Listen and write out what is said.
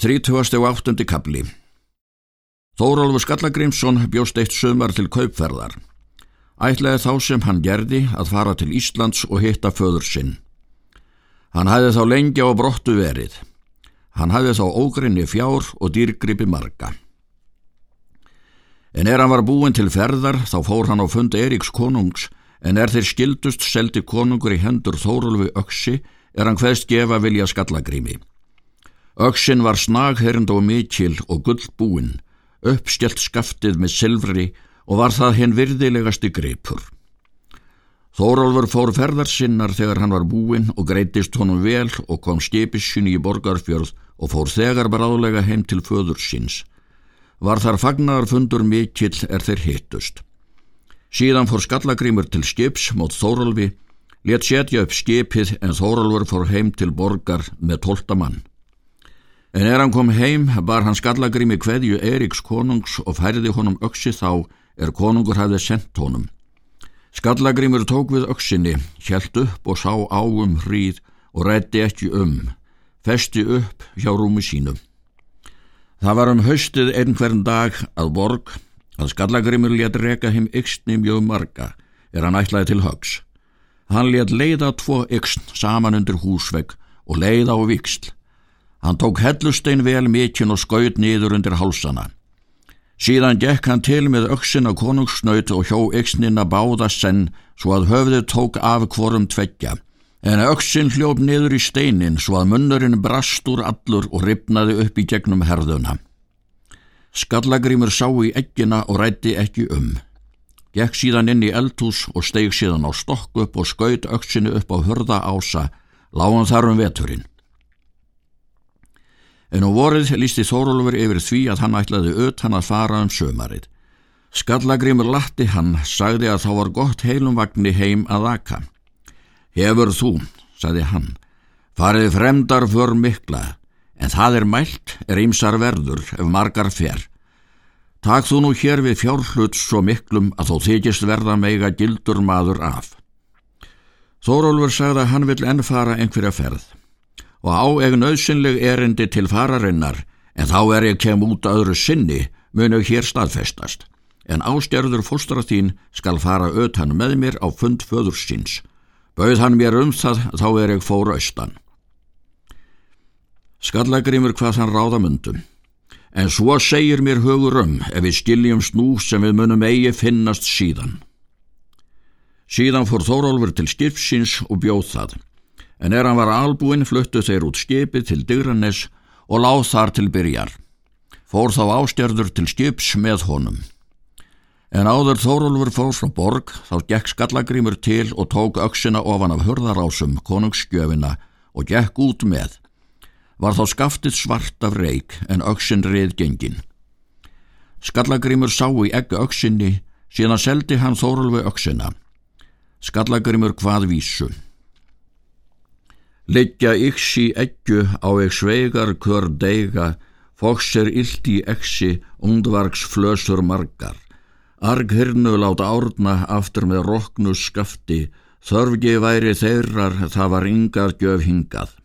Þrítugasti og áttundi kabli Þórólfur Skallagrimsson bjóst eitt sömar til kaupferðar. Ætlaði þá sem hann gerði að fara til Íslands og hitta föður sinn. Hann hæði þá lengja á brottu verið. Hann hæði þá ógrinni fjár og dýrgripi marga. En er hann var búin til ferðar þá fór hann á fund Eiríks konungs en er þeir skildust seldi konungur í hendur Þórólfi öksi er hann hveðst gefa vilja Skallagrimi. Öksin var snaghernd og mikil og gullbúinn, uppstjelt skaftið með silfri og var það henn virðilegasti greipur. Þórólfur fór ferðarsinnar þegar hann var búinn og greitist honum vel og kom skipissinni í borgarfjörð og fór þegar bráðlega heim til föður síns. Var þar fagnarfundur mikill er þeir hittust. Síðan fór skallagrímur til skips mót Þórólfi, let setja upp skipið en Þórólfur fór heim til borgar með tólta mann. En er hann kom heim bar hann skallagrými kveðju Eriks konungs og færði honum öksi þá er konungur hafði sendt honum. Skallagrimur tók við öksinni, hjælt upp og sá áum hríð og rætti ekki um, festi upp hjá rúmi sínum. Það var um haustið einhvern dag að borg að Skallagrimur let reka heim yksni mjög marga er hann ætlaði til högs. Hann let leiða tvo yksn saman undir húsvegg og leiða á viksl Hann tók hellustein vel mikinn og skaut niður undir hálsana. Síðan gekk hann til með öksin á konungssnaut og hjó yksnina báða senn svo að höfðið tók af hvorum tveggja. En öksin hljóf niður í steinin svo að munnurinn brast úr allur og ripnaði upp í gegnum herðuna. Skallagrimur sá í ekkina og rætti ekki um. Gekk síðan inn í eldhús og steig síðan á stokk upp og skaut öksinu upp á hörða ása, lágan þar um veturinn en á vorið lísti Þórólfur yfir því að hann ætlaði utan að fara um sömarið. Skallagrimur latti hann, sagði að þá var gott heilumvagni heim að aka. Hefur þú, sagði hann, farið fremdar för mikla, en það er mælt, er ýmsar verður ef margar fer. Takk þú nú hér við fjárhlut svo miklum að þó þykist verða meiga gildur maður af. Þórólfur sagði að hann vill enn fara einhverja ferð og á eg nöðsynleg erindi til fararinnar en þá er ég kem út öðru sinni munu hér staðfestast. En ástjörður fóstra þín skal fara ötan með mér á fund föðursins bauð hann mér um það þá er ég fór austan. Skallagrimur hvað hann ráðamundum en svo segir mér hugur um ef við skiljum snú sem við munum eigi finnast síðan. Síðan fór Þórólfur til skipsins og bjóð það en er hann var albúinn fluttu þeir út skipið til Digranes og láð þar til byrjar. Fór þá ástjörður til skips með honum. En áður Þórólfur fór frá borg þá gekk skallagrímur til og tók auksina ofan af hörðarásum konungsskjöfina og gekk út með. Var þá skaftið svart af reik en auksin reið gengin. Skallagrímur sá í eggu auksinni síðan seldi hann Þórólfi auksina. Skallagrímur hvað vísu. Liggja yksi eggju á eg sveigar kör deiga, foks er illt í exi, ungdvargs flösur margar. Arghyrnu láta árna aftur með roknu skafti, þörfgi væri þeirrar það var yngar gjöf hingað.